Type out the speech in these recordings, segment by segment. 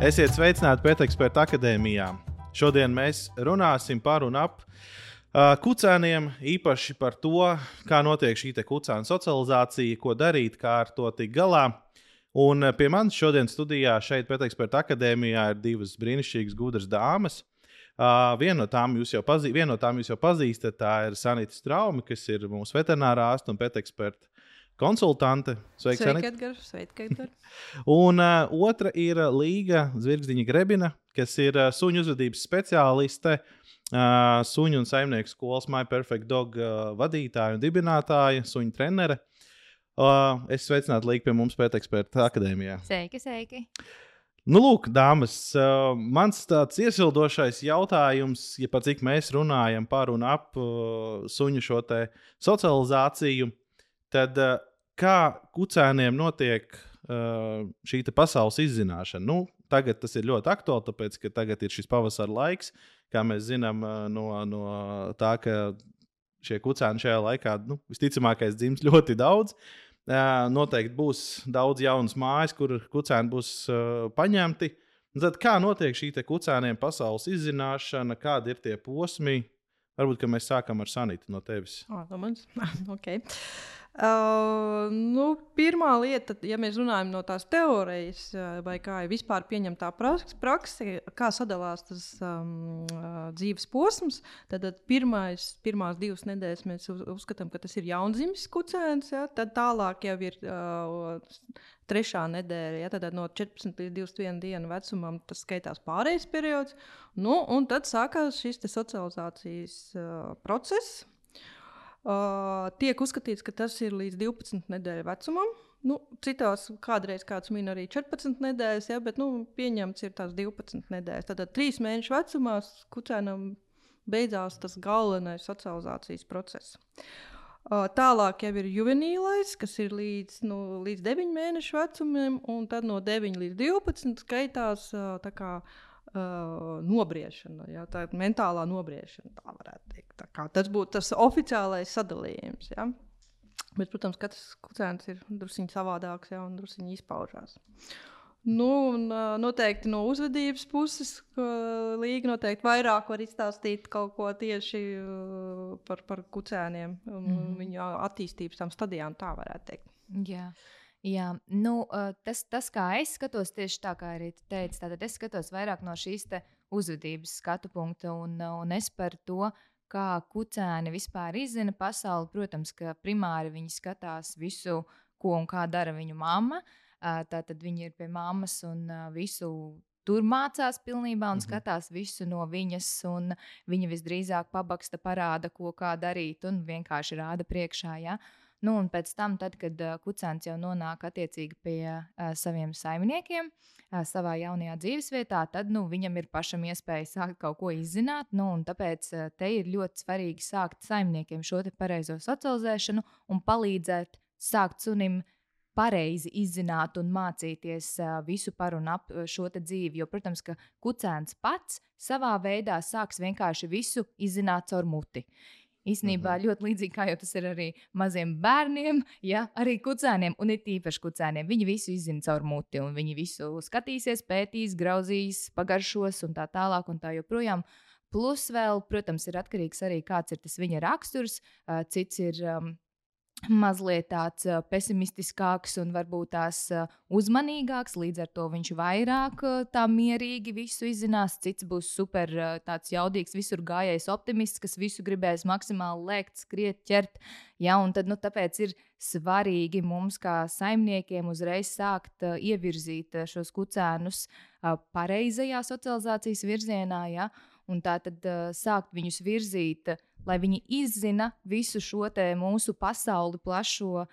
Esiet sveicināti Pēteksperta akadēmijā. Šodien mēs runāsim par un ap uh, kucēniem, īpaši par to, kā notiek šī kucēna socializācija, ko darīt, kā ar to tikt galā. Un pie manis šodien studijā šeit Pēteksperta akadēmijā ir divas brīnišķīgas, gudras dāmas. Uh, vienu, no pazī, vienu no tām jūs jau pazīstat, tā ir Sanita Straumi, kas ir mūsu veterinārā ārsta un pēteksperta konsultante. Sveiki, Sveiki Edgar. Sveiki, Edgar. un uh, otra ir Līga Zvirgzdiņa Grebina, kas ir uh, suņu uzvedības speciāliste, uh, suņu un saimnieku skolas My Perfect Dog uh, vadītāja un dibinātāja, suņu trenere. Uh, es sveicinātu Līgu pie mums Pēteksperta akadēmijā. Sveiki, sveiki! Nu, lūk, dāmas, uh, mans tāds iesildošais jautājums, ja pat cik mēs runājam par un ap uh, suņu šo socializāciju, tad uh, kā kucēniem notiek uh, šī pasaules izzināšana. Nu, tagad tas ir ļoti aktuāli, tāpēc ka tagad ir šis pavasara laiks, kā mēs zinām uh, no, no tā, ka šie kucēni šajā laikā nu, visticamākais dzims ļoti daudz. Uh, noteikti būs daudz jaunas mājas, kur kucēni būs uh, paņemti. Tad kā notiek šī kucēniem pasaules izzināšana, kādi ir tie posmi? Varbūt mēs sākam ar Sanītu no tevis. Oh, no manis? okay. Uh, nu, pirmā lieta, ja mēs runājam no tās teorijas, vai kā ir vispār pieņemtā prakse, kā sadalās tas um, dzīves posms, tad, tad pirmais, pirmās divas nedēļas mēs uzskatām, ka tas ir jaundzimis kucēns. Ja? Tad tālāk jau ir uh, trešā nedēļa, ja? tad no 14 līdz 21 dienu vecumam tas skaitās pārējais periods. Nu, un tad sākās šis socializācijas uh, process. Uh, tiek uzskatīts, ka tas ir līdz 12 nedēļu vecumam. Nu, citās kādreiz kāds min arī 14 nedēļas, ja, bet nu, pieņemts ir tās 12 nedēļas. Tad 3 mēnešu vecumā kucēnam beidzās tas galvenais socializācijas process. Uh, tālāk jau ir juvenīlais, kas ir līdz, nu, līdz 9 mēnešu vecumam, un tad no 9 līdz 12 skaitās uh, kā, uh, nobriešana, jā, tā ir mentālā nobriešana, tā varētu teikt. Tā kā, tas būtu tas oficiālais sadalījums. Jā. Bet, protams, katrs kucēns ir druskuļi savādāks jā, un druskuļi izpaužās. Nu, un, noteikti no uzvedības puses, Līga noteikti vairāk var izstāstīt kaut ko tieši par, par kucēniem un mm. viņu attīstības tam stadijām, tā varētu teikt. Jā. Jā, nu, tas, tas, kā es skatos, tieši tā kā arī tu teici, tad es skatos vairāk no šīs uzvedības skatu punkta un, un es par to, kā kucēni vispār izzina pasauli. Protams, ka primāri viņi skatās visu, ko un kā dara viņu mamma. Tātad viņi ir pie mammas un visu tur mācās pilnībā un mhm. skatās visu no viņas. Viņa visdrīzāk pabaksta, parāda, ko kā darīt un vienkārši rāda priekšā. Ja? Nu, un pēc tam, tad, kad kucēns jau nonāk attiecīgi pie saviem saimniekiem, savā jaunajā dzīvesvietā, tad nu, viņam ir pašam iespēja sākt kaut ko izzināt. Nu, tāpēc te ir ļoti svarīgi sākt saimniekiem šo pareizo socializēšanu un palīdzēt sākt sunim pareizi izzināt un mācīties visu par un ap šo dzīvi. Jo, protams, ka kucēns pats savā veidā sāks vienkārši visu izzināt caur muti. Īsnībā mm -hmm. ļoti līdzīgi kā jau tas ir arī maziem bērniem, ja arī kucēniem, un ir tīpaši kucēniem. Viņi visu izzina caur muti, un viņi visu skatīsies, pētīs, grauzīs, pagaršos un tā tālāk. Un tā joprojām. Plus, vēl, protams, ir atkarīgs arī kāds ir tas viņa raksturs. Cits ir um, mazliet tāds pesimistiskāks un varbūt tās uzmanīgāks. Līdz ar to viņš vairāk tā mierīgi visu izzinās. Cits būs super tāds jaudīgs, visur gājējis optimists, kas visu gribēs maksimāli lēkt, skriet, ķert. Ja, un tad, nu, tāpēc ir svarīgi mums, kā saimniekiem, uzreiz sākt ievirzīt šos kucēnus pareizajā socializācijas virzienā. Ja, un tā tad sākt viņus virzīt lai viņi izzina visu šo mūsu pasauli plašo.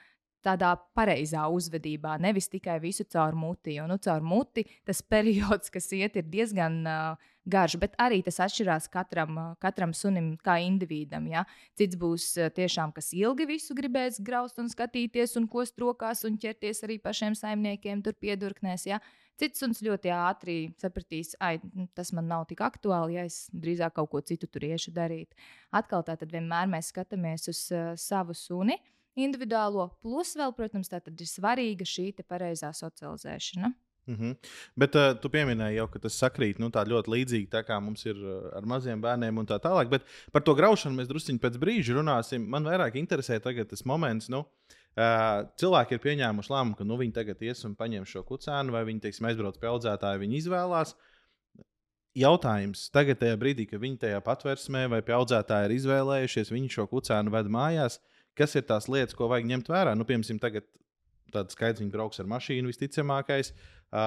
Tādā pareizā uzvedībā, nevis tikai visu caur muti. Jo nu, caur muti tas periods, kas iet, ir diezgan uh, garš, bet arī tas atšķirās katram, uh, katram sunim, kā individam. Ja? Cits būs uh, tiešām, kas ilgi visu gribēs graust un skatīties, un ko strokās un ķerties arī pašiem saimniekiem, tur piedurknēs. Ja? Cits suns ļoti ātri sapratīs, ka tas man nav tik aktuāli, ja es drīzāk kaut ko citu tur iešu darīt. Atkal tā tad vienmēr mēs skatāmies uz uh, savu suni individuālo, plus vēl, protams, tā ir svarīga šī pareizā socializēšana. Mm -hmm. Bet uh, tu pieminēji jau, ka tas sakrīt nu, ļoti līdzīgi tā kā mums ir uh, ar maziem bērniem un tā tālāk. Bet par to graušanu mēs druskuļi pēc brīža runāsim. Man vairāk interesē tas moments. Nu, Uh, cilvēki ir pieņēmuši lēmumu, ka nu, viņi tagad ies un paņem šo kucēnu, vai viņi teiksim, aizbrauc pie audzētāja, viņi izvēlās. Jautājums tagad, brīdī, kad viņi tajā patvērsmē vai pie audzētāja ir izvēlējušies, viņi šo kucēnu ved mājās. Kas ir tās lietas, ko vajag ņemt vērā? Nu, piemēram, tagad Tad skaidrs, viņi brauks ar mašīnu visticamākais, uh,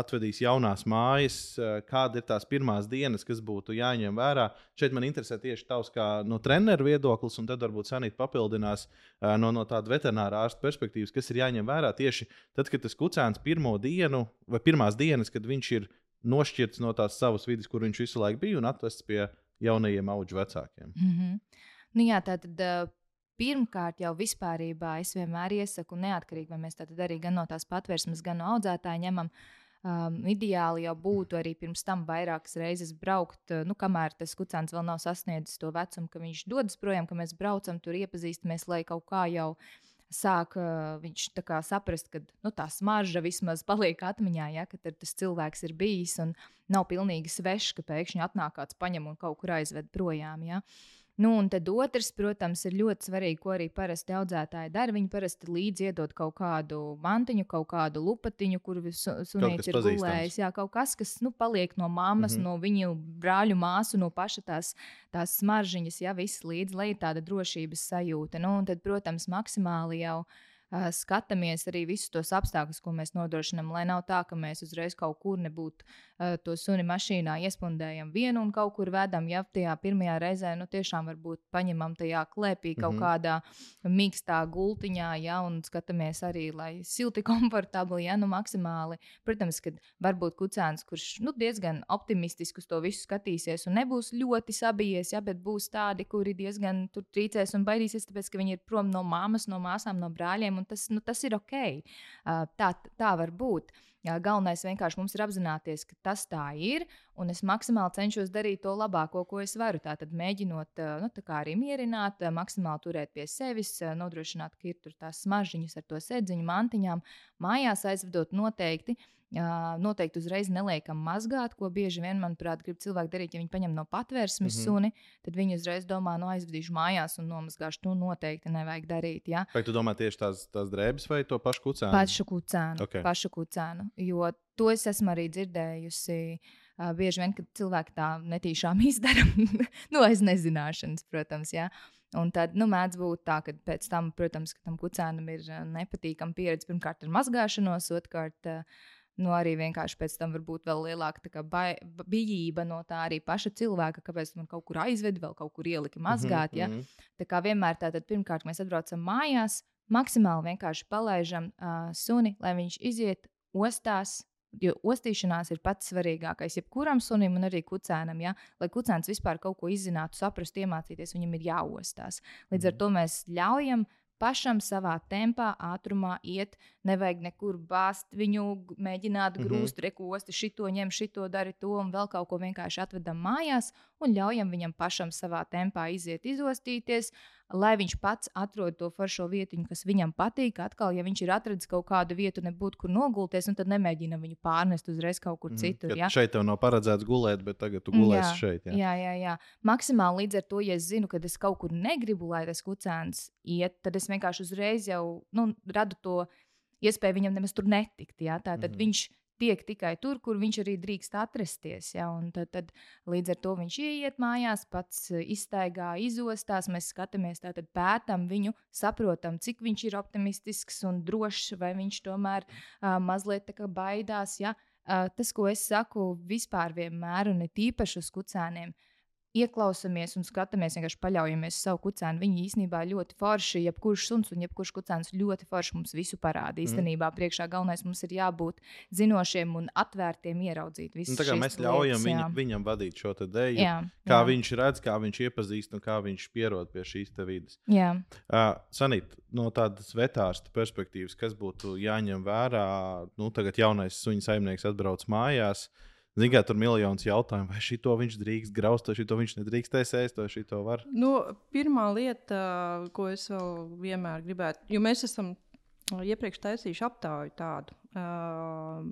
atvedīs jaunās mājas. Uh, kāda ir tās pirmās dienas, kas būtu jāņem vērā? Šeit man interesē tieši tavs kā no treneru viedoklis, un tad varbūt Sanīta papildinās uh, no, no tāda veterinārā ārsta perspektīvas, kas ir jāņem vērā tieši tad, kad tas kucēns pirmo dienu vai pirmās dienas, kad viņš ir nošķirts no tās savas vidas, kur viņš visu laiku bija un atvests pie jaunajiem augu vecākiem. Mm -hmm. nu, jā, tā tad. Uh Pirmkārt, jau vispārībā es vienmēr iesaku, neatkarīgi vai mēs tādu arī gan no tās patvērsmes, gan no audzētāja ņemam. Um, ideāli jau būtu arī pirms tam vairākas reizes braukt, uh, nu, kamēr tas kucēns vēl nav sasniedzis to vecumu, ka viņš dodas projām, ka mēs braucam tur, iepazīstamies, lai kaut kā jau sāk uh, viņš saprast, ka nu, tā smarža vismaz paliek atmiņā, ja, ka tas cilvēks ir bijis un nav pilnīgi svešs, ka pēkšņi atnāk kāds paņem un kaut kur aizved projām. Ja. Uh, Nu, un tad otrs, protams, ir ļoti svarīgi, ko arī parasti audzētāji dara. Viņi parasti līdzi iedod kaut kādu mantiņu, kaut kādu lupatiņu, kur su, sunīts ir gulējis. Jā, kaut kas, kas nu, paliek no mammas, mm -hmm. no viņu brāļu māsu, no paša tās, tās smaržiņas, ja viss līdzi, lai ir tāda drošības sajūta. Nu, un tad, protams, maksimāli jau skatāmies arī visus tos apstākļus, ko mēs nodrošinām. Lai nav tā, ka mēs uzreiz kaut kur nebūtu to suni mašīnā iespundējam vienu un kaut kur vedam. Ja tajā pirmajā reizē nu, tiešām varbūt paņemam tajā klēpī kaut mm -hmm. kādā mīkstā gultiņā, ja, un skatāmies arī, lai silti, komfortabli, ja nu maksimāli. Protams, ka varbūt kucēns, kurš nu, diezgan optimistiski uz to visu skatīsies un nebūs ļoti sabijies, ja, bet būs tādi, kuri diezgan tur trīcēs un baidīsies, tāpēc ka viņi ir prom no māmas, no māsām, no brāļiem un tas, nu, tas ir ok. Tā, tā var būt. Galvenais vienkārši mums ir apzināties, ka tas tā ir, un es maksimāli cenšos darīt to labāko, ko es varu. Tātad mēģinot nu, tā arī mierināt, maksimāli turēt pie sevis, nodrošināt, ka ir tās smaržģiņas ar to sēdziņu mantiņām. Mājās aizvedot noteikti Noteikti uzreiz neliekam mazgāt, ko bieži vien, manuprāt, grib cilvēki darīt. Ja viņi paņem no patvērsmes mm -hmm. suni, tad viņi uzreiz domā, no nu, aizvedīšu mājās un nomazgāšu. To noteikti nevajag darīt. Ja? Vai tu domā tieši tās, tās drēbes vai to pašu kucēnu? Pašu kucēnu. Okay. Pašu kucēnu jo to es esmu arī dzirdējusi. Uh, bieži vien, kad cilvēki tā netīšām izdara, nu, aiz nezināšanas, protams. Ja? Un tad nu, mēdz būt tā, ka pēc tam, protams, tam kucēnam ir nepatīkama pieredze pirmkārt ar mazgāšanos, otrkārt. Uh, nu, arī vienkārši pēc tam var būt vēl lielāka bai, bijība no tā arī paša cilvēka, kāpēc man kaut kur aizved, vēl kaut kur ielika mhm, mazgāt. Mm -hmm. ja? Tā kā vienmēr tātad pirmkārt mēs atbraucam mājās, maksimāli vienkārši palaižam uh, suni, lai viņš iziet ostās. Jo ostīšanās ir pats svarīgākais. Jebkuram sunim un arī kucēnam, ja? lai kucēns vispār kaut ko izzinātu, saprastu, iemācīties, viņam ir jāostās. Līdz ar mhm. to mēs ļaujam pašam savā tempā, ātrumā iet. Nevajag nekur bāzt viņu, mēģināt mhm. grūst, mm -hmm. rekosti, šito ņem, šito dari to un vēl kaut ko vienkārši atvedam mājās un ļaujam viņam pašam savā tempā iziet, izostīties, lai viņš pats atrod to foršo vietiņu, kas viņam patīk. Atkal, ja viņš ir atradzis kaut kādu vietu, nebūtu kur nogulties, tad nemēģina viņu pārnest uzreiz kaut kur mm, citur. Ja? Šeit tev nav paredzēts gulēt, bet tagad tu gulēsi jā, šeit. Jā. jā, jā, jā. Maksimāli līdz ar to, ja es zinu, ka es kaut kur negribu, lai tas kucēns iet, tad es vienkārši uzreiz jau nu, radu to iespēju viņam nemaz tur netikt. Ja? Tā tad mm -hmm. viņš tiek tikai tur, kur viņš arī drīkst atrasties. Ja? Tad, tad līdz ar to viņš ieiet mājās, pats eh, iztaigā, izostās. Mēs skatāmies, tātad pētām viņu, saprotam, cik viņš ir optimistisks un drošs, vai viņš tomēr uh, mazliet baidās. Ja? Uh, tas, ko es saku vispār vienmēr, un it īpaši uz kucēniem, uh, ieklausāmies un skatāmies, vienkārši paļaujamies uz savu kucēnu. Viņi īstenībā ļoti forši, jebkurš suns un jebkurš kucēns ļoti forši mums visu parāda. Mm. Īstenībā priekšā galvenais mums ir jābūt zinošiem un atvērtiem, ieraudzīt visu. Nu, mēs ļaujam lietas, viņu, viņam vadīt šo dēļu, jā, kā jā. viņš redz, kā viņš iepazīst un kā viņš pierod pie šīs vidas. Uh, Sanīt, no tādas vetārsta perspektīvas, kas būtu jāņem vērā, nu, tagad jaunais suņu saimnieks atbrauc mājās. Uh, Zinām, tur ir miljonus jautājumu, vai šito viņš drīkst graust, vai šito viņš nedrīkstēs ēst, vai šito var. Nu, pirmā lieta, ko es vēl vienmēr gribētu, jo mēs esam iepriekš taisījuši aptauju tādu Uh,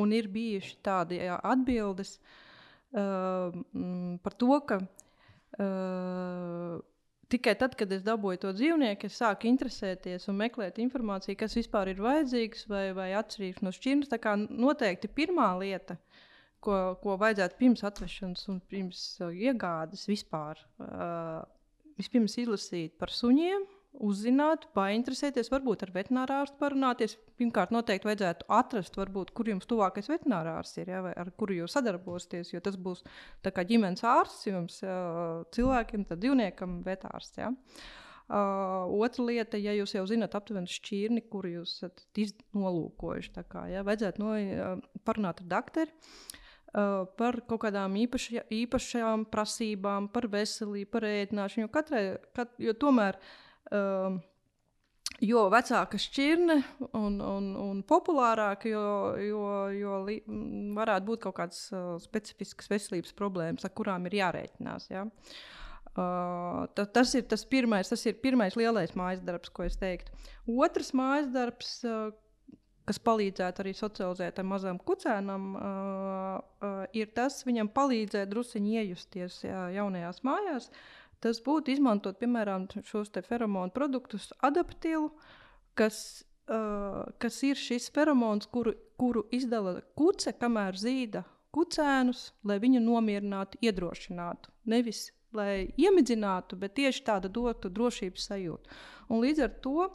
un ir bijuši tādi atbildes uh, par to, ka uh, tikai tad, kad es dabūju to dzīvnieku, es sāku interesēties un meklēt informāciju, kas vispār ir vajadzīgs vai, vai atšķirīgs no šķirnes. Tā kā noteikti pirmā lieta, ko, ko vajadzētu pirms atvešanas un pirms uh, iegādes vispār, uh, vispirms izlasīt par suņiem uzzināt, painteresēties, varbūt ar veterināru ārstu parunāties. Pirmkārt, noteikti vajadzētu atrast, varbūt, kur jums tuvākais veterinārārsts ir, ja, vai ar kuru jūs sadarbosieties. Jo tas būs ģimenes ārsts jums, cilvēkiem, tad dzīvniekam, vetārsts. Ja. Uh, otra lieta, ja jūs jau zinat aptuveni šķirni, kuru jūs esat nolūkojuši, kā, ja, vajadzētu no, uh, parunāt ar doktoru. Uh, par kaut kādām īpaši, īpašām prasībām, par veselību, par ēdināšanu. Jo, katrai, kat, jo tomēr uh, Um, jo vecāka šķirne un, un, un populārāka, jo, jo, jo li, varētu būt kaut kādas uh, specifiskas veselības problēmas, ar kurām ir jārēķinās. Ja? Uh, ta, tas, ir tas, pirmais, tas ir pirmais lielais mājas darbs, ko es teiktu. Otrs mājas darbs, uh, kas palīdzētu arī socializēt mazam kucēnam, uh, uh, ir tas, viņam palīdzēt druskuļi iejusties jā, jaunajās mājās. Uh, Tas būtu izmantot, piemēram, šos feromonu produktus, adaptīvu, kas, uh, kas ir šis feromons, kuru, kuru izdala kuce, kamēr zīda kucēnus, lai viņu nomierinātu, iedrošinātu. Nevis lai iemidzinātu, bet tieši tāda dotu drošības sajūtu. Un līdz ar to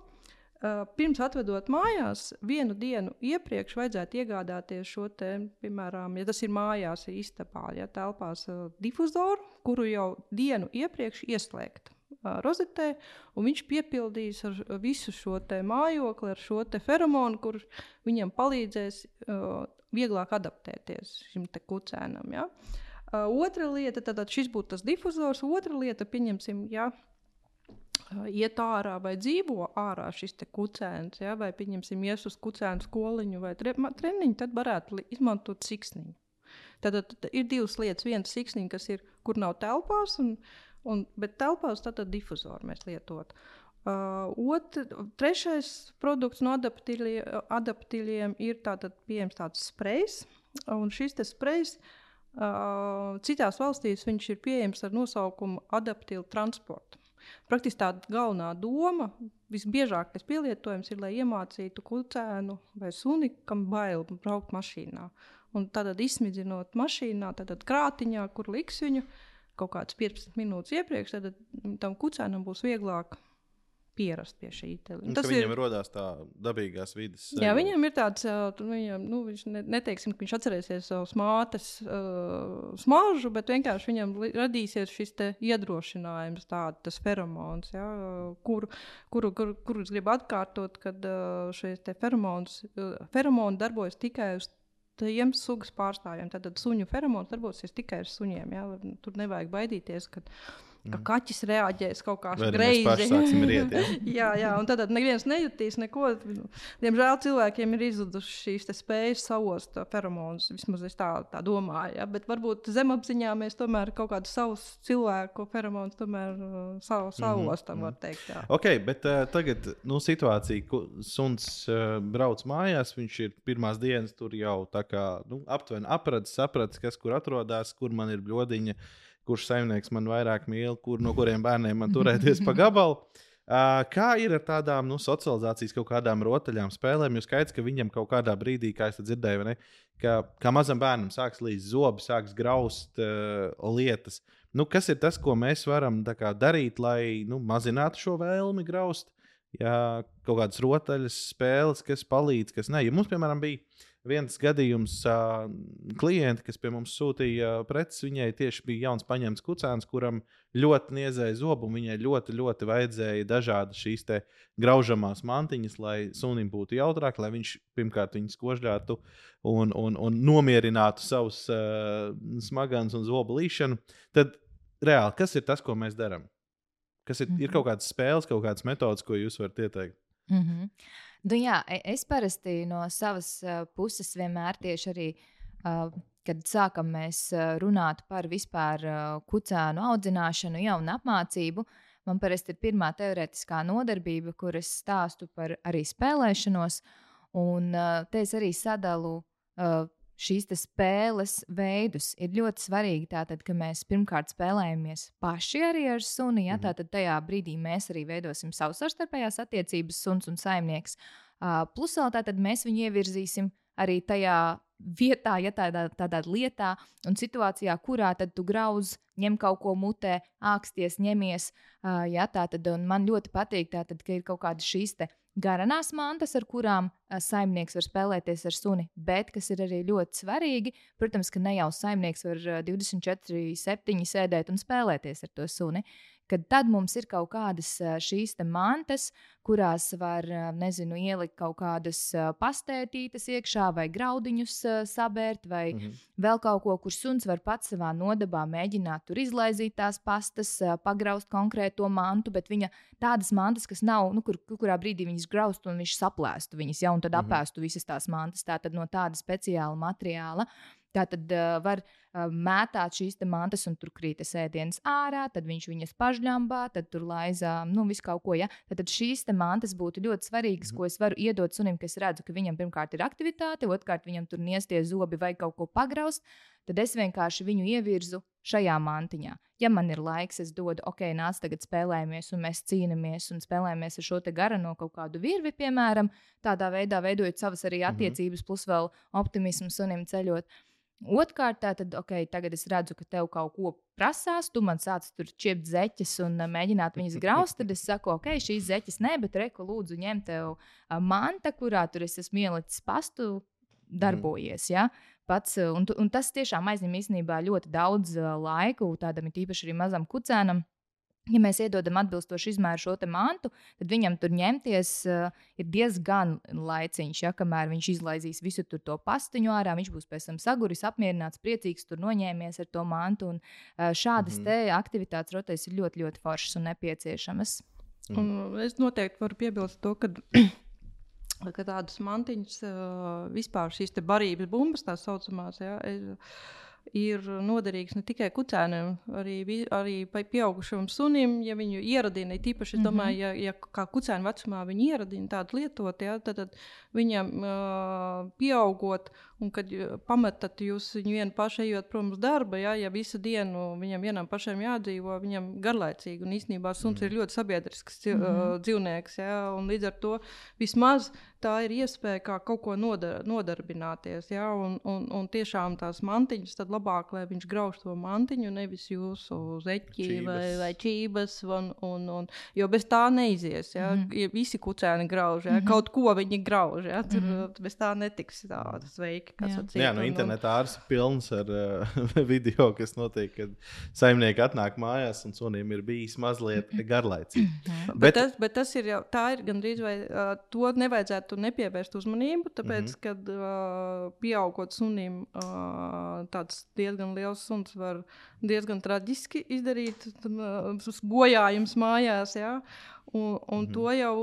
pirms atvedot mājās, vienu dienu iepriekš vajadzētu iegādāties šo te, piemēram, ja tas ir mājās, istabā, ja telpās uh, difuzoru, kuru jau dienu iepriekš ieslēgt uh, rozetē, un viņš piepildīs visu šo mājokli, ar šo feromonu, kurš viņam palīdzēs uh, vieglāk adaptēties šim kucēnam. Ja? Uh, otra lieta, tad šis būtu tas difuzors, otra lieta, pieņemsim, ja iet ārā vai dzīvo ārā šis kucēns, ja, vai pieņemsim, ies uz kucēnu skoliņu vai tre, treniņu, tad varētu izmantot siksniņu. Tad, tad, tad ir divas lietas. Viena siksniņa, kas ir, kur nav telpās, un, un, bet telpās tad, tad difuzoru mēs lietot. Uh, otr, trešais produkts no adaptīviem ir tātad pieejams tāds sprejs, un šis sprejs uh, citās valstīs ir pieejams ar nosaukumu adaptīvu transportu. Praktiski tā galvenā doma, visbiežākais pielietojums ir, lai iemācītu kucēnu vai suni, kam bail braukt mašīnā. Un tad izsmidzinot mašīnā, tad krātiņā, kur liks viņu kaut kādas 15 minūtes iepriekš, tad tam kucēnam būs vieglāk pierast pie šī telefona. Tas viņam ir radās tā dabīgās vidas. Jā, sajūta. viņam ir tāds, viņam, nu, viņš ne, neteiksim, ka viņš atcerēsies savus mātes uh, smaržu, bet vienkārši viņam radīsies šis iedrošinājums, tād, tas feromons, ja, kuru, kuru, kuru, kuru es gribu atkārtot, kad uh, šis feromons, uh, feromoni darbojas tikai uz tiem sugas pārstāvjiem. Tad suņu feromons darbosies tikai ar suņiem. Ja? Tur nevajag baidīties, ka ka mm. kaķis reaģēs kaut kā greizi. Riet, ja? jā, jā, un tad neviens nejutīs neko. Diemžēl cilvēkiem ir izzudušas šīs spējas savost feromonus. Vismaz es tā, tā domāju. Ja? Bet varbūt zemapziņā mēs tomēr kaut kādus savus cilvēku feromonus tomēr uh, savu, savostam, mm -hmm. var teikt. Jā. Ok, bet uh, tagad nu, situācija, ka suns uh, brauc mājās, viņš ir pirmās dienas tur jau tā kā nu, aptuveni apradzis, sapratis, kas kur atrodas, kur man ir bļodiņa. Uh, kurš saimnieks man vairāk mīl, kur, no kuriem bērniem man turēties pa gabalu. Uh, kā ir ar tādām nu, socializācijas kaut kādām rotaļām, spēlēm? Jo skaidrs, ka viņam kaut kādā brīdī, kā es dzirdēju, ne, ka, kā mazam bērnam sāks līdz zobi, sāks graust uh, lietas. Nu, kas ir tas, ko mēs varam kā, darīt, lai nu, mazinātu šo vēlmi graust? Jā, kaut kādas rotaļas, spēles, kas palīdz, kas nē. Ja mums, piemēram, bija viens gadījums, uh, klienti, kas pie mums sūtīja preces, viņai tieši bija jauns paņemts kucēns, kuram ļoti niedzēja zobu, viņai ļoti, ļoti vajadzēja dažādas šīs graužamās mantiņas, lai sunim būtu jautrāk, lai viņš pirmkārt viņus kožģētu un, un, un nomierinātu savus uh, smagans un zobu līšanu. Tad reāli, kas ir tas, ko mēs darām? Kas ir, mm -hmm. ir kaut kādas spēles, kaut kādas metodas, ko jūs varat ieteikt? Mm -hmm. Nu, jā, e, es parasti no savas uh, puses vienmēr tieši arī. Uh, kad sākam mēs runāt par vispār kucēnu audzināšanu, jau un apmācību, man parasti ir pirmā teorētiskā nodarbība, kur es stāstu par arī spēlēšanos. Un te es arī sadalu šīs spēles veidus. Ir ļoti svarīgi, tātad, ka mēs pirmkārt spēlējamies paši arī ar suni. Ja? Mm -hmm. Tātad tajā brīdī mēs arī veidosim savus savstarpējās attiecības, suns un saimnieks. Uh, plus vēl tātad mēs viņu ievirzīsim arī tajā vietā, ja tādā, tādā lietā un situācijā, kurā tad tu grauz, ņem kaut ko mutē, āksties, ņemies. Uh, ja, tā tad man ļoti patīk, tātad, ka ir kaut kādas šīs garanās mantas, ar kurām uh, saimnieks var spēlēties ar suni, bet kas ir arī ļoti svarīgi, protams, ka ne jau saimnieks var uh, 24, 7 sēdēt un spēlēties ar to suni. Kad tad mums ir kaut kādas šīs mantas, kurās var, nezinu, ielikt kaut kādas pastētītas iekšā, vai graudiņus sabērt, vai mm -hmm. vēl kaut ko, kur suns var pats savā nodabā mēģināt tur izlaizīt tās pastas, pagraust konkrēto mantu, bet viņa tādas mantas, kas nav, nu, kur, kurā brīdī viņas graustu un viņš saplēstu viņas, ja, un tad mm -hmm. apēstu visas tās mantas, tā tad no tāda speciāla materiāla. Tā tad uh, var mētāt šīs mantas, un tur krītas ēdienas ārā, tad viņš viņas pažļambā, tad tur laizā, nu, visu kaut ko. Ja? Tad, tad šīs mantas būtu ļoti svarīgas, mm. ko es varu iedot sunim, kas redzu, ka viņam pirmkārt ir aktivitāte, otrkārt viņam tur niestie zobi vai kaut ko pagraust. Tad es vienkārši viņu ievirzu šajā mantiņā. Ja man ir laiks, es dodu, ok, nāc, tagad spēlējamies, un mēs cīnāmies un spēlējamies ar šo gara no kaut kādu virvi, piemēram, tādā veidā veidojot savas arī mhm. attiecības, plus vēl optimismu sunim ceļot. Uh, Otrkārt, tad, ok, tagad es redzu, ka tev kaut ko prasās, tu man sāc tur ķiept zeķes un mēģināt viņas graust. Tad es saku, ok, šīs zeķes nē, bet reku lūdzu ņem tev manta, kurā tur es esmu ielicis pastu, darbojies. Ja? Pats, un, un tas tiešām aizņem īstenībā ļoti daudz laika, tādam ir īpaši arī mazam kucēnam. Ja mēs iedodam atbilstošu izmēru šo mantu, tad viņam tur ņemties uh, ir diezgan laiciņš. Ja, kamēr viņš izlaizīs visu to pastiņu ārā, viņš būs pēc tam saguris, apmierināts, priecīgs, tur noņēmies ar to mantu. Un, uh, šādas mm -hmm. aktivitātes rotais ir ļoti, ļoti foršas un nepieciešamas. Mm. Un es noteikti varu piebilst to, ka ka tādas mantiņas, uh, vispār šīs barības bumbas, tā saucamās, ja, ir, noderīgs ne tikai kucēnam, arī, arī pieaugušam sunim, ja viņu ieradina. Tīpaši, es mhm. domāju, ja, ja kā kucēna vecumā viņi ieradina tādu lietot, ja, tad, tad viņam uh, pieaugot, un kad pametat jūs viņu vienu pašu ejot prom uz darba, ja, ja visu dienu viņam vienam pašam jādzīvo, viņam garlaicīgi. Un īstenībā suns mm. ir ļoti sabiedrisks mm -hmm. dzīvnieks, ja, un līdz ar to vismaz tā ir iespēja kā kaut ko nodar, nodarbināties. Ja? Un, un, un tiešām tās mantiņas, tad labāk, lai viņš grauž to mantiņu, nevis jūsu zeķi čības. vai, vai čības. Un, un, un, jo bez tā neizies. Ja? Mm. ja visi kucēni grauž, ja? mm -hmm. kaut ko viņi grauž. Ja? Tur mm -hmm. bez tā netiks tāda sveika. Jā, Jā nu, internetā arī ir pilns ar uh, video, kas notiek, kad saimnieki atnāk mājās un sunim ir bijis mazliet garlaicīgi. -hmm. bet, bet, tas, bet tas ir jau tā, ir gandrīz vai uh, to nevajadzētu varētu nepievērst uzmanību, tāpēc, mm -hmm. kad uh, pieaugot sunim, uh, tāds diezgan liels suns var diezgan traģiski izdarīt uh, bojājumus mājās. Ja? Un, un mm -hmm. to jau,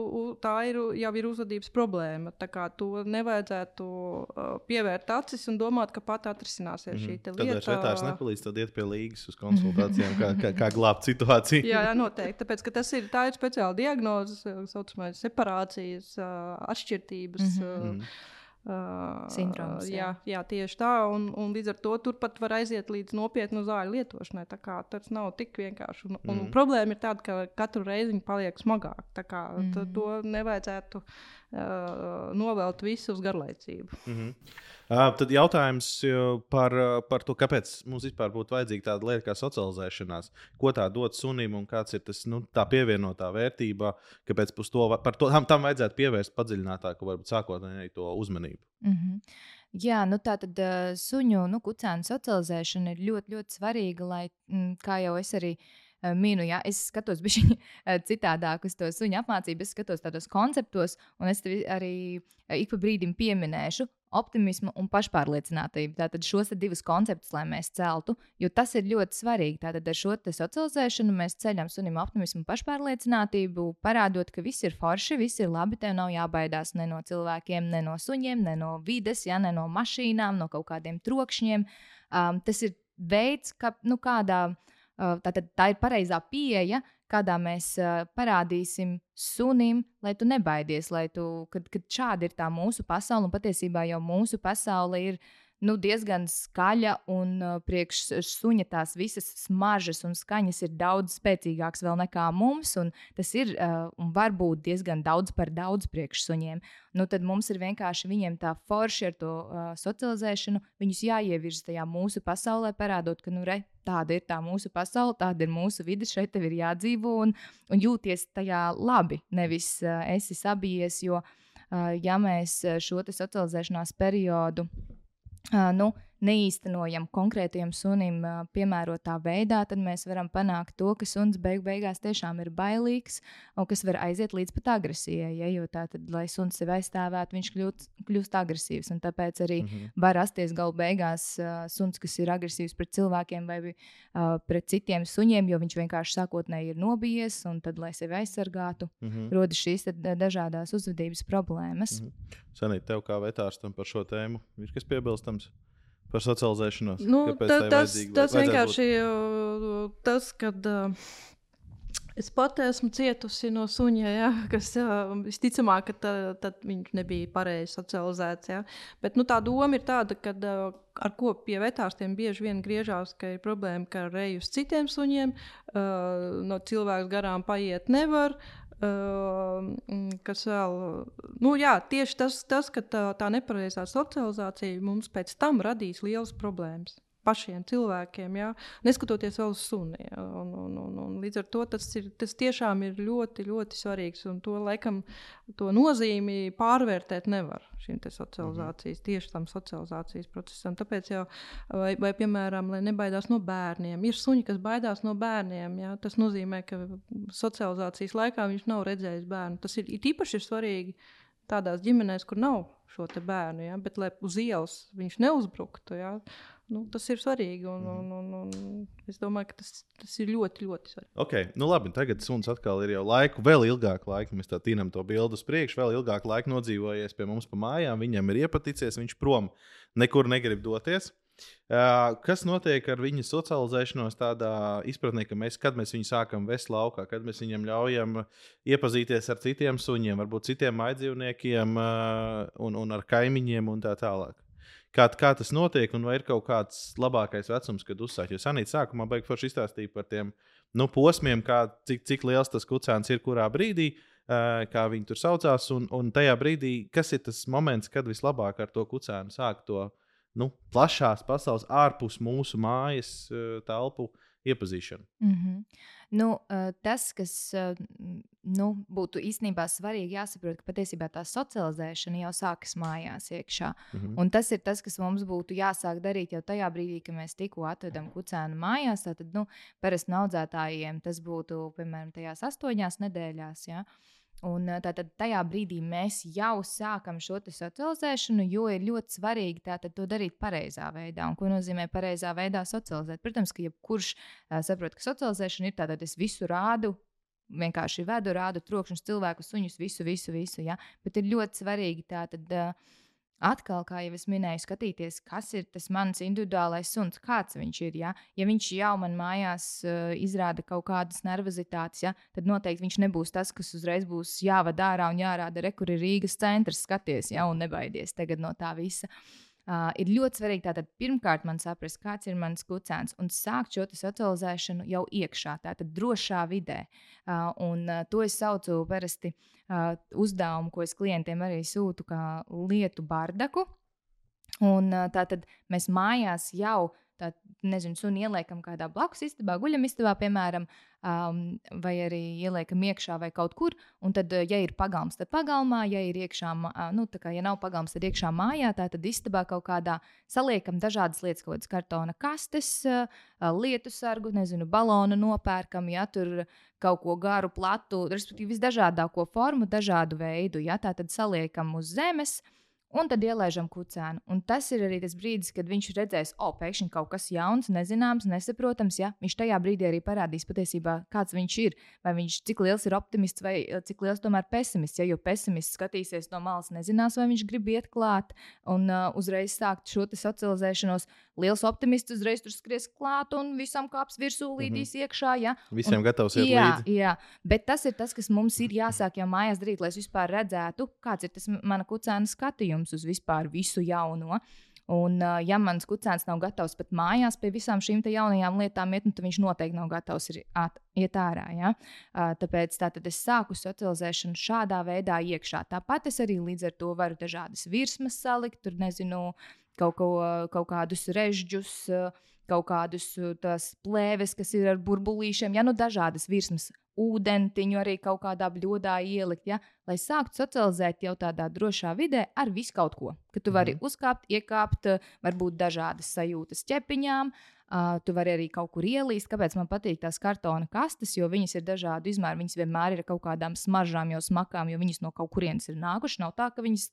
tā ir, jau ir uzvedības problēma. Tā kā to nevajadzētu uh, pievērt acis un domāt, ka pat atrisināsies mm -hmm. šī lieta. Tad švetārs nepalīdz, tad iet pie līgas uz konsultācijām, kā, kā, kā glābt situāciju. jā, jā, noteikti. Tāpēc, tas ir, tā ir speciāla diagnoze, tā saucamais separācijas uh, atšķirtības. Mm -hmm. uh, Uh, Sindroms. Jā. jā, jā, tieši tā. Un, un līdz ar to turpat var aiziet līdz nopietnu zāļu lietošanai. Tas nav tik vienkārši. Un, mm. un problēma ir tāda, ka katru reizi viņa paliek smagāka. Mm. to nevajadzētu uh, novelt visu uz garlaicību. Mm -hmm. Uh, tad jautājums par, par to, kāpēc mums vispār būtu vajadzīga tāda lieta kā socializēšanās. Ko tā dod sunim un kāds ir tas nu, pievienotā vērtība, kāpēc to, par to tam, tam vajadzētu pievērst padziļinātāku, varbūt sākotnēji to uzmanību. Mm -hmm. Jā, nu tā tad uh, suņu, nu, kucēnu socializēšana ir ļoti, ļoti svarīga, lai, mm, kā jau es arī uh, minu, ja es skatos bišķiņ citādāk uz to suņu apmācību, es skatos tādos konceptos, un es arī ik pa brīdim pieminēšu, optimismu un pašpārliecinātību. Tātad šos divus konceptus, lai mēs celtu, jo tas ir ļoti svarīgi. Tātad ar šo socializēšanu mēs ceļam sunim optimismu un pašpārliecinātību, parādot, ka viss ir forši, viss ir labi, tev nav jābaidās ne no cilvēkiem, ne no suņiem, ne no vides, ja, ne no mašīnām, no kaut kādiem trokšņiem. Um, tas ir veids, kā, nu, kādā, uh, tātad, tā ir pareizā pieeja, kādā mēs parādīsim sunim, lai tu nebaidies, lai tu, kad, kad šāda ir tā mūsu pasaule, un patiesībā jau mūsu pasaule ir nu, diezgan skaļa, un uh, priekš suņa tās visas smaržas un skaņas ir daudz spēcīgākas vēl nekā mums. Tas ir uh, un var būt diezgan daudz par daudz priekš suņiem. Nu, tad mums ir vienkārši viņiem tā forši ar to uh, socializēšanu, viņus jāievirza tajā mūsu pasaulē, parādot, ka nu, re, tāda ir tā mūsu pasaule, tāda ir mūsu vide, šeit tev ir jādzīvo un, un jūties tajā labi. Nevis uh, esi sabijies, jo uh, ja mēs šo socializēšanās periodu uh, nu, neīstenojam konkrētajam sunim piemērotā veidā, tad mēs varam panākt to, ka suns beig beigās tiešām ir bailīgs un kas var aiziet līdz pat agresijai. Ja, jo tā tad, lai suns sevi aizstāvētu, viņš kļūst, kļūst agresīvs. Tāpēc arī mm -hmm. var rasties galu beigās uh, suns, kas ir agresīvs pret cilvēkiem vai uh, pret citiem suņiem, jo viņš vienkārši sākotnēji ir nobijies un tad, lai sevi aizsargātu, mm -hmm. rodas šīs dažādas uzvedības problēmas. Mm -hmm. Sanīt, tev kā vetārstam par šo tēmu ir kas piebilstams? Par socializēšanos. Nu, ta, tas tas vienkārši ir tas, kad uh, es pati esmu cietusi no suņa, ja, kas uh, visticamāk, ka tā, tad viņš nebija pareizi socializēts. Ja. Bet nu, tā doma ir tāda, ka uh, ar ko pie vetārstiem bieži vien griežās, ka ir problēma, ka reju uz citiem suņiem uh, no cilvēka garām paiet nevar. Uh, Uh, kas vēl, nu, jā, tieši tas, tas ka tā, tā nepareizā socializācija mums pēc tam radīs lielas problēmas pašiem cilvēkiem, jā, neskatoties vēl uz suni. Jā, un, un, un, un līdz ar to tas, ir, tas tiešām ir ļoti, ļoti svarīgs. Un to laikam, to nozīmi pārvērtēt nevar šīm socializācijas, mhm. tieši tam socializācijas procesam. Tāpēc jau, vai, vai piemēram, lai nebaidās no bērniem, ir suņi, kas baidās no bērniem. Jā, tas nozīmē, ka socializācijas laikā viņš nav redzējis bērnu. Tas ir īpaši ir svarīgi tādās ģimenēs, kur nav šo bērnu, ja? bet lai uz ielas viņš neuzbruktu. Ja? Nu, tas ir svarīgi. Un, un, un, un es domāju, ka tas, tas ir ļoti, ļoti svarīgi. Okay, nu labi, tagad suns atkal ir jau laiku, vēl ilgāku laiku. Mēs tā tīnam to bildu uz priekšu, vēl ilgāku laiku nodzīvojies pie mums pa mājām. Viņam ir iepaticies, viņš prom nekur negrib doties. Kas notiek ar viņu socializēšanos tādā izpratnē, ka mēs, kad mēs viņu sākam vest laukā, kad mēs viņam ļaujam iepazīties ar citiem suņiem, varbūt citiem maidzīvniekiem uh, un, un ar kaimiņiem un tā tālāk? Kā, kā tas notiek, un vai ir kaut kāds labākais vecums, kad uzsākt? Jo Sanīta sākumā beigas forši izstāstīja par tiem nu, posmiem, kā, cik, cik liels tas kucēns ir kurā brīdī, kā viņi tur saucās. Un, un tajā brīdī, kas ir tas moments, kad vislabāk ar to kucēnu sākt to nu, plašās pasaules, ārpus mūsu mājas uh, telpu iepazīšanu? Mm -hmm. Nu, tas, kas nu, būtu īstenībā svarīgi, jāsaprot, ka patiesībā tā socializēšana jau sākas mājās iekšā. Mm -hmm. Un tas ir tas, kas mums būtu jāsāk darīt jau tajā brīdī, kad mēs tikko atvedam kucēnu mājās. Tad, nu, parasti audzētājiem tas būtu piemēram tajās astoņās nedēļās. Ja? Un tātad tajā brīdī mēs jau sākam šo socializēšanu, jo ir ļoti svarīgi tātad, to darīt pareizā veidā. Un ko nozīmē pareizā veidā socializēt? Protams, ka jebkurš saprot, ka socializēšana ir tāda, es visu rādu. Vienkārši vedu, rādu trokšņus, cilvēku suņus, visu, visu, visu. Ja? Bet ir ļoti svarīgi tātad. Uh, atkal, kā jau es minēju, skatīties, kas ir tas mans individuālais suns, kāds viņš ir. Ja, ja viņš jau man mājās uh, izrāda kaut kādas nervozitātes, ja, tad noteikti viņš nebūs tas, kas uzreiz būs jāvada ārā un jārāda, re, kur ir Rīgas centrs, skaties, ja, un nebaidies tagad no tā visa. Uh, Uh, ir ļoti svarīgi tātad pirmkārt man saprast, kāds ir mans kucēns un sākt šo socializēšanu jau iekšā, tātad drošā vidē. Uh, un uh, to es saucu parasti uh, uzdevumu, ko es klientiem arī sūtu kā lietu bardaku. Un, uh, tātad mēs mājās jau tā, nezinu, suni ieliekam kādā blakus istabā, guļam istabā, piemēram, um, vai arī ieliekam iekšā vai kaut kur. Un tad, ja ir pagalms, tad pagalmā, ja ir iekšā, nu, kā, ja nav pagalms, tad iekšā mājā, tā tad istabā kaut kādā saliekam dažādas lietas, kaut kādas kartona kastes, lietu sargu, nezinu, balonu nopērkam, ja tur kaut ko garu, platu, respektīvi visdažādāko formu, dažādu veidu. Ja, tā tad saliekam uz zemes. Un tad ielaižam kucēnu. Un tas ir arī tas brīdis, kad viņš redzēs, o, oh, pēkšņi kaut kas jauns, nezināms, nesaprotams. Ja? Viņš tajā brīdī arī parādīs patiesībā, kāds viņš ir. Vai viņš cik liels ir optimists vai eh, cik liels tomēr pesimists. Ja? Jo pesimists skatīsies no malas, nezinās, vai viņš grib iet klāt un uh, uzreiz sākt šo socializēšanos. Liels optimists uzreiz tur skries klāt un visam kāps virsū līdīs mm -hmm. iekšā. Ja? Visiem un, gatavs iet jā, līdzi. Jā, bet tas ir tas, kas mums ir jāsāk jau mājās darīt, lai es vispār redzētu, kāds ir tas mana kucēna skatījums skatījums uz vispār visu jauno. Un, ja mans kucēns nav gatavs pat mājās pie visām šīm jaunajām lietām, iet, nu, tad viņš noteikti nav gatavs at, iet ārā. Ja? Tāpēc tā, es sāku socializēšanu šādā veidā iekšā. Tāpat es arī līdz ar to varu dažādas virsmas salikt, tur nezinu, kaut, ko, kaut kādus režģus. Kaut kādus tās plēves, kas ir ar burbulīšiem, ja nu dažādas virsmas ūdentiņu arī kaut kādā bļodā ielikt, ja? lai sāktu socializēt jau tādā drošā vidē ar visu kaut ko. Ka tu vari mm. uzkāpt, iekāpt, varbūt dažādas sajūtas ķepiņām. Uh, tu vari arī kaut kur ielīst. Kāpēc man patīk tās kartona kastes, jo viņas ir dažādu izmēru. Viņas vienmēr ir kaut kādām smaržām, jau smakām, jo viņas no kaut kurienes ir nākušas. Nav tā, ka viņas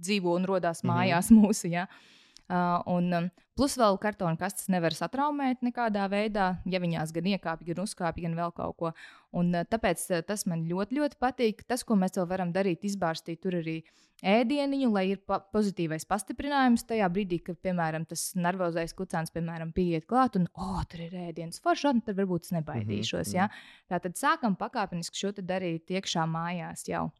dzīvo un rodas mm -hmm. mājās mūsu. Ja? Uh, un, um, plus vēl kartona kastes nevar satraumēt nekādā veidā, ja viņās gan iekāpj, gan uzkāpj, gan vēl kaut ko. Un, tāpēc tas man ļoti, ļoti patīk. Tas, ko mēs vēl varam darīt, izbārstīt tur arī ēdieniņu, lai ir pa pozitīvais pastiprinājums tajā brīdī, kad, piemēram, tas nervozais kucēns, piemēram, pieiet klāt un, oh, tur ir ēdienas forša, tad varbūt es nebaidīšos. Mm -hmm. ja? Tā tad sākam pakāpeniski šo darīt iekšā mājās jau.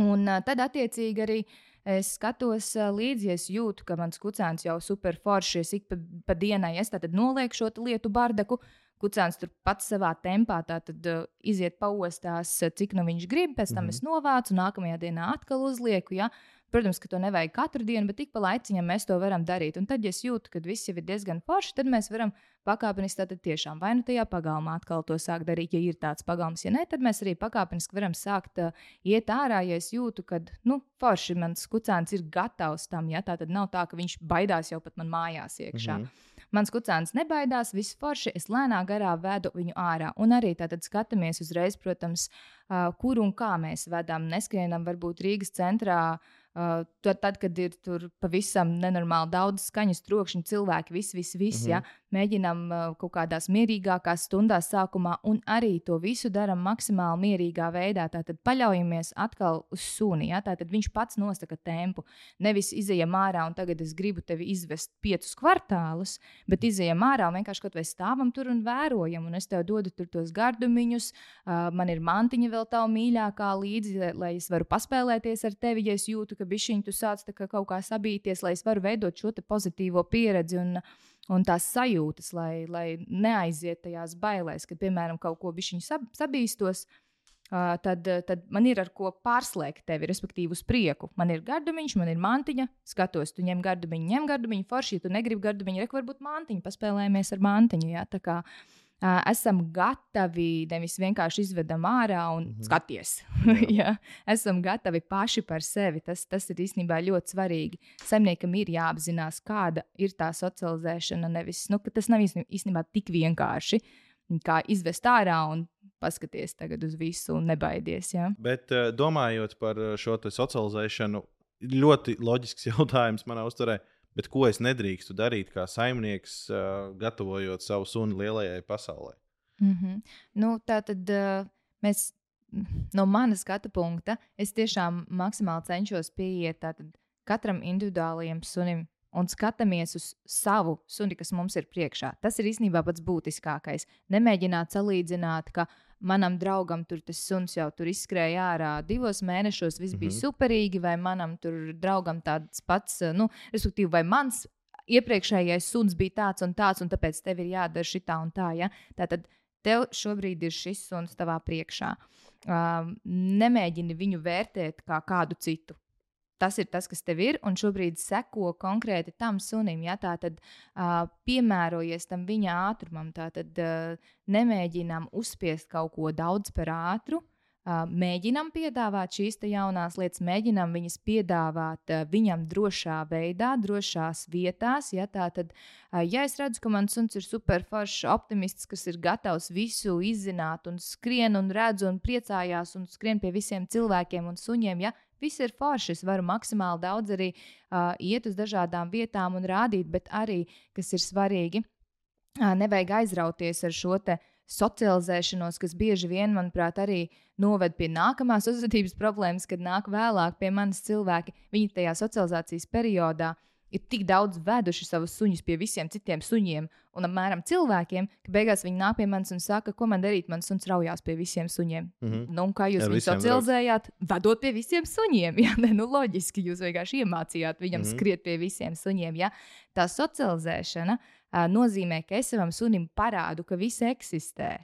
Un tad, attiecīgi, arī uh, Es skatos līdzi, es jūtu, ka mans kucēns jau super forši ir ik pa, pa dienai. Es nolieku šo lietu bardaku. Kucēns tur pats savā tempā tad, uh, iziet paostās, cik nu viņš grib, pēc tam mm -hmm. es novācu, nākamajā dienā atkal uzlieku. Ja? Protams, ka to nevajag katru dienu, bet ik pa laiciņam mēs to varam darīt. Un tad, ja es jūtu, ka viss jau ir diezgan forši, tad mēs varam pakāpeniski tātad tiešām vai nu tajā pagalmā atkal to sākt darīt, ja ir tāds pagalms. Ja nē, tad mēs arī pakāpeniski varam sākt uh, iet ārā, ja es jūtu, ka, nu, forši mans kucēns ir gatavs tam. Ja? Tā tad nav tā, ka viņš baidās jau pat man mājās iekšā. Mm -hmm. Mans kucēns nebaidās, viss forši, es lēnā garā vedu viņu ārā. Un arī tātad skatāmies uzreiz, protams, uh, kur un kā mēs vedam. Neskrienam varbūt Rīgas centrā uh, tad, kad ir tur pavisam nenormāli daudz skaņas, trokšņa, cilvēki, viss, viss, viss, mm -hmm. ja, mēģinām uh, kaut kādās mierīgākās stundās sākumā, un arī to visu darām maksimāli mierīgā veidā. Tātad paļaujamies atkal uz suni. Ja, tātad viņš pats nosaka tempu. Nevis izejam ārā un tagad es gribu tevi izvest piecus kvartālus, bet izejam ārā un vienkārši kaut vai stāvam tur un vērojam, un es tev dodu tur tos gardumiņus. Uh, man ir mantiņa vēl tā mīļākā līdzi, lai es varu paspēlēties ar tevi, ja es jūtu, ka bišķiņi tu sāc kā kaut kā sabīties, lai es varu veidot šo pozitīvo pieredzi un, un tās sajūtas, lai, lai neaiziet tajās bailēs, kad, piemēram, kaut ko bišķiņi sab, sabīstos. Uh, tad, tad man ir ar ko pārslēgt tevi, respektīvi, uz prieku. Man ir gardumiņš, man ir mantiņa. Skatos, tu ņem gardumiņu, ņem gardumiņu, forši, ja tu negribi gardumiņu, rek, varbūt mantiņu, paspēlējamies ar mantiņu. Jā, tā kā uh, esam gatavi nevis vienkārši izvedam ārā un mm -hmm. skaties. ja? Esam gatavi paši par sevi. Tas, tas ir īstenībā ļoti svarīgi. Saimniekam ir jāapzinās, kāda ir tā socializēšana. Nevis, nu, tas nav īstenībā tik vienkārši. Kā izvest ārā un paskaties uz visu un nebaidies. Ja? Bet domājot par šo socializēšanu, ļoti loģisks jautājums manā uzturē. Bet ko es nedrīkstu darīt kā saimnieks, uh, gatavojot savu sunu lielajai pasaulē? Mm -hmm. nu, tā tad uh, mēs no manas skatu punkta, es tiešām maksimāli cenšos pieiet katram individuālajam sunim un skatāmies uz savu suni, kas mums ir priekšā. Tas ir īstenībā pats būtiskākais. Nemēģināt salīdzināt, ka manam draugam tur tas suns jau tur izskrēja ārā divos mēnešos, viss mm -hmm. bija superīgi, vai manam tur draugam tāds pats, nu, respektīvi, vai mans iepriekšējais suns bija tāds un tāds, un tāpēc tev ir jādara šitā un tā. Ja? Tātad tev šobrīd ir šis suns tavā priekšā. Um, nemēģini viņu vērtēt kā kādu citu tas ir tas, kas tev ir, un šobrīd seko konkrēti tam sunim. Ja? Tā tad uh, piemērojies tam viņa ātrumam, tā tad uh, nemēģinām uzspiest kaut ko daudz par ātru. Uh, mēģinam piedāvāt šīs jaunās lietas, mēģinam viņas piedāvāt uh, viņam drošā veidā, drošās vietās. Ja, tad, uh, ja es redzu, ka mans suns ir superforšs, optimists, kas ir gatavs visu izzināt, un skrien un redz un priecājās un skrien pie visiem cilvēkiem un suņiem, ja, Viss ir forši. Es varu maksimāli daudz arī uh, iet uz dažādām vietām un rādīt, bet arī, kas ir svarīgi, uh, nevajag aizrauties ar šo socializēšanos, kas bieži vien, manuprāt, arī noved pie nākamās uzvedības problēmas, kad nāk vēlāk pie manis cilvēki. Viņi tajā socializācijas periodā uh, ir tik daudz veduši savus suņus pie visiem citiem suņiem un apmēram cilvēkiem, ka beigās viņi nāk pie manis un saka, ko man darīt. Mans suns raujās pie visiem suņiem. Mm -hmm. nu, kā jūs viņu socializējāt? Vedot pie visiem suņiem. Jā, ne, nu, loģiski jūs vienkārši iemācījāt viņam mm -hmm. skriet pie visiem suņiem. Ja? Tā socializēšana uh, nozīmē, ka es savam sunim parādu, ka viss eksistē.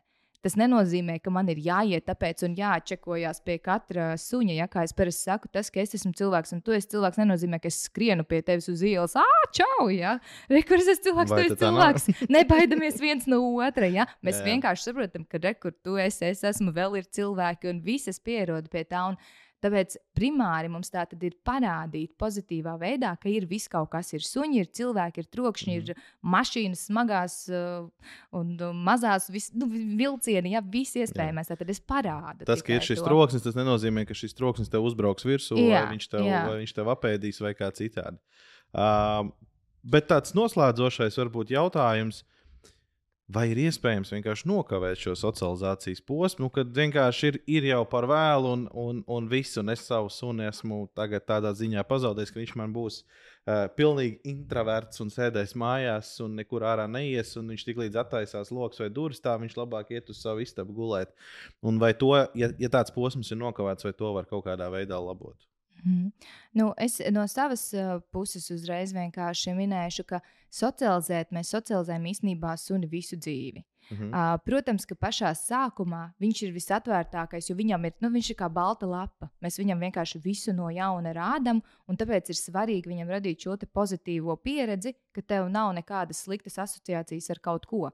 Tas nenozīmē, ka man ir jāiet tāpēc un jāčekojās pie katra suņa. Ja, kā es parasti saku, tas, ka es esmu cilvēks un tu esi cilvēks, nenozīmē, ka es skrienu pie tevis uz ielas. Ah, čau! Ja? Rekurs, es cilvēks, Vai tu esi cilvēks. Nebaidamies viens no otra. Ja? Mēs jā, jā. vienkārši saprotam, ka rekur tu esi, es esmu, vēl ir cilvēki un visas pierod pie tā. Un, Tāpēc primāri mums tā ir parādīt pozitīvā veidā, ka ir viss kaut kas. Ir suņi, ir cilvēki, ir trokšņi, mm. ir mašīnas, smagās uh, un mazās vis, nu, vilcieni, ja viss iespējamais. Tad es parādu. Tas, ka ir šis to. troksnis, tas nenozīmē, ka šis troksnis tev uzbrauks virsū, jā, vai viņš tev, jā. vai viņš tev apēdīs vai kā citādi. Uh, bet tāds noslēdzošais varbūt jautājums. Uh, Vai ir iespējams vienkārši nokavēt šo socializācijas posmu, kad vienkārši ir, ir jau par vēlu un, un, un viss, un es savu sunu esmu tādā ziņā pazaudējis, ka viņš man būs uh, pilnīgi introverts un sēdēs mājās un nekur ārā neies, un viņš tik līdz attaisās lokus vai durvis, tā viņš labāk iet uz savu istabu gulēt. Un vai to, ja, ja tāds posms ir nokavēts, vai to var kaut kādā veidā labot? Mm. Nu, es no savas uh, puses uzreiz vienkārši minēšu, ka socializēt mēs socializējam īstenībā suni visu dzīvi. Mm -hmm. uh, protams, ka pašā sākumā viņš ir visatvērtākais, jo viņam ir, nu, viņš ir kā balta lapa. Mēs viņam vienkārši visu no jauna rādām, un tāpēc ir svarīgi viņam radīt šo pozitīvo pieredzi, ka tev nav nekādas sliktas asociācijas ar kaut ko. Uh,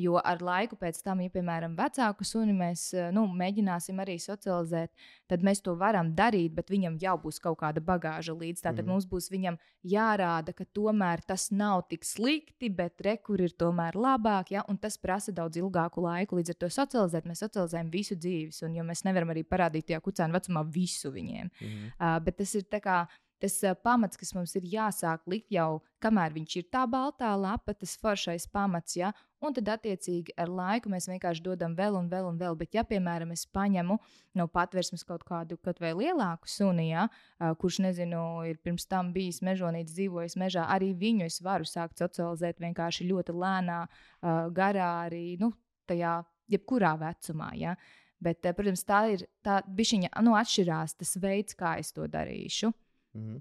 Jo ar laiku pēc tam, ja, piemēram, vecāku suni mēs eh, nu, mēģināsim arī socializēt, tad mēs to varam darīt, bet viņam jau būs kaut kāda bagāža līdzi. Tātad mm. mums būs viņam jārāda, ka tomēr tas nav tik slikti, bet rekur ir tomēr labāk, ja? un tas prasa daudz ilgāku laiku. Līdz ar to socializēt, mēs socializējam visu dzīves, un mēs nevaram arī parādīt tajā kucēna vecumā visu viņiem. Mm. Uh, bet tas ir tā kā tas uh, pamats, kas mums ir jāsāk likt jau, kamēr viņš ir tā baltā lapa, tas foršais pamats, ja, un tad attiecīgi ar laiku mēs vienkārši dodam vēl un vēl un vēl. Bet, ja, piemēram, es paņemu no patvērsmes kaut kādu kaut vai lielāku suni, ja, kurš, nezinu, ir pirms tam bijis mežonīts, dzīvojis mežā, arī viņu es varu sākt socializēt vienkārši ļoti lēnā, garā, arī nu, tajā, jebkurā vecumā. Ja. Bet, protams, tā ir tā bišķiņa, nu, atšķirās tas veids, kā es to darīšu. -hmm.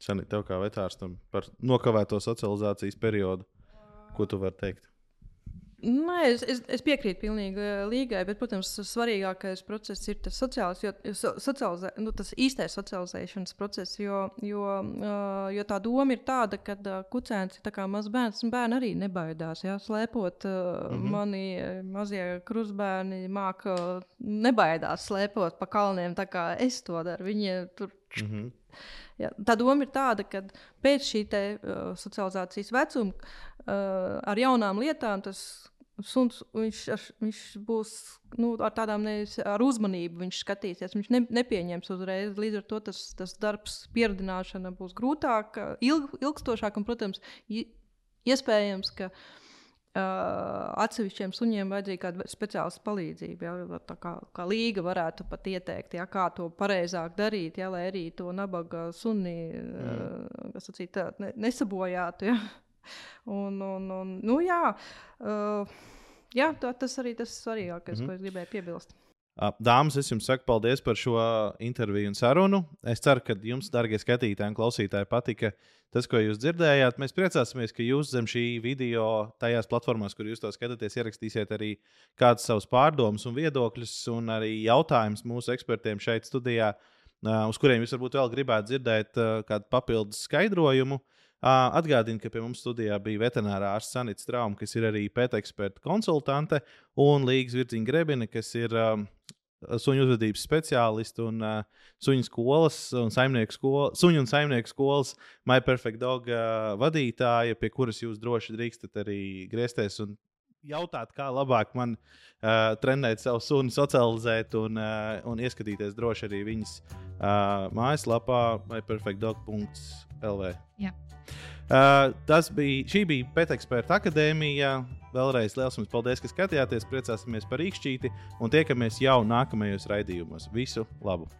Sanīt, tev kā vetārstam par nokavēto socializācijas periodu, ko tu vari teikt? Nē, es, es, es piekrītu pilnīgi eh, līgai, bet, protams, svarīgākais process ir tas, sociāls, jo, socializē, nu, tas īstais socializēšanas process. Jo, jo, uh, jo tā doma ir tāda, ka uh, kucēns ir mazs bērns, un bērni arī nebaidās. Jā, slēpot uh, mm -hmm. mani mazie krustbērni, māca nebaidās slēpot pa kalniem, tā kā es to daru. Viņi tur. Mm -hmm. Ja, tā doma ir tāda, ka pēc šī te, uh, socializācijas vecuma uh, ar jaunām lietām tas suns viņš, viņš būs nu, ar tādām nevis ar uzmanību skatīsies. Viņš ne, nepieņems uzreiz. Līdz ar to tas, tas darbs, pieredzināšana būs grūtāka, ilg, ilgstošāka un, protams, iespējams, ka uh, atsevišķiem suņiem vajadzīga kāda speciāla palīdzība. Ja, tā kā, kā līga varētu pat ieteikt, ja, kā to pareizāk darīt, ja, lai arī to nabaga suni mm. uh, sacīt, ne, nesabojātu. Ja. Un, un, un, nu, jā, uh, jā tā, tas arī tas svarīgākais, mm -hmm. ko es gribēju piebilst. Dāmas, es jums saku paldies par šo interviju un sarunu. Es ceru, ka jums, darbie skatītāji un klausītāji, patika tas, ko jūs dzirdējāt. Mēs priecāsimies, ka jūs zem šī video, tajās platformās, kur jūs to skatāties, ierakstīsiet arī kādus savus pārdomus un viedokļus, un arī jautājumus mūsu ekspertiem šeit studijā, uz kuriem jūs varbūt vēl gribētu dzirdēt kādu papildus skaidrojumu. Atgādinu, ka pie mums studijā bija veterinārā ārsts Sanita Strauma, kas ir arī pēteksperta konsultante, un Līgas Virziņa Grebina, kas ir um, suņu uzvedības speciālists un uh, suņu skolas un saimnieku skolas, suņu un saimnieku skolas My Perfect Dog uh, vadītāja, pie kuras jūs droši drīkstat arī griezties un jautāt, kā labāk man uh, trenēt savu sunu, socializēt un, uh, un ieskatīties droši arī viņas uh, mājaslapā vai perfectdog.lv. Jā. Uh, tas bija, šī bija Pēteksperta akadēmija. Vēlreiz liels jums paldies, ka skatījāties. Priecāsimies par īkšķīti un tiekamies jau nākamajos raidījumos. Visu labu!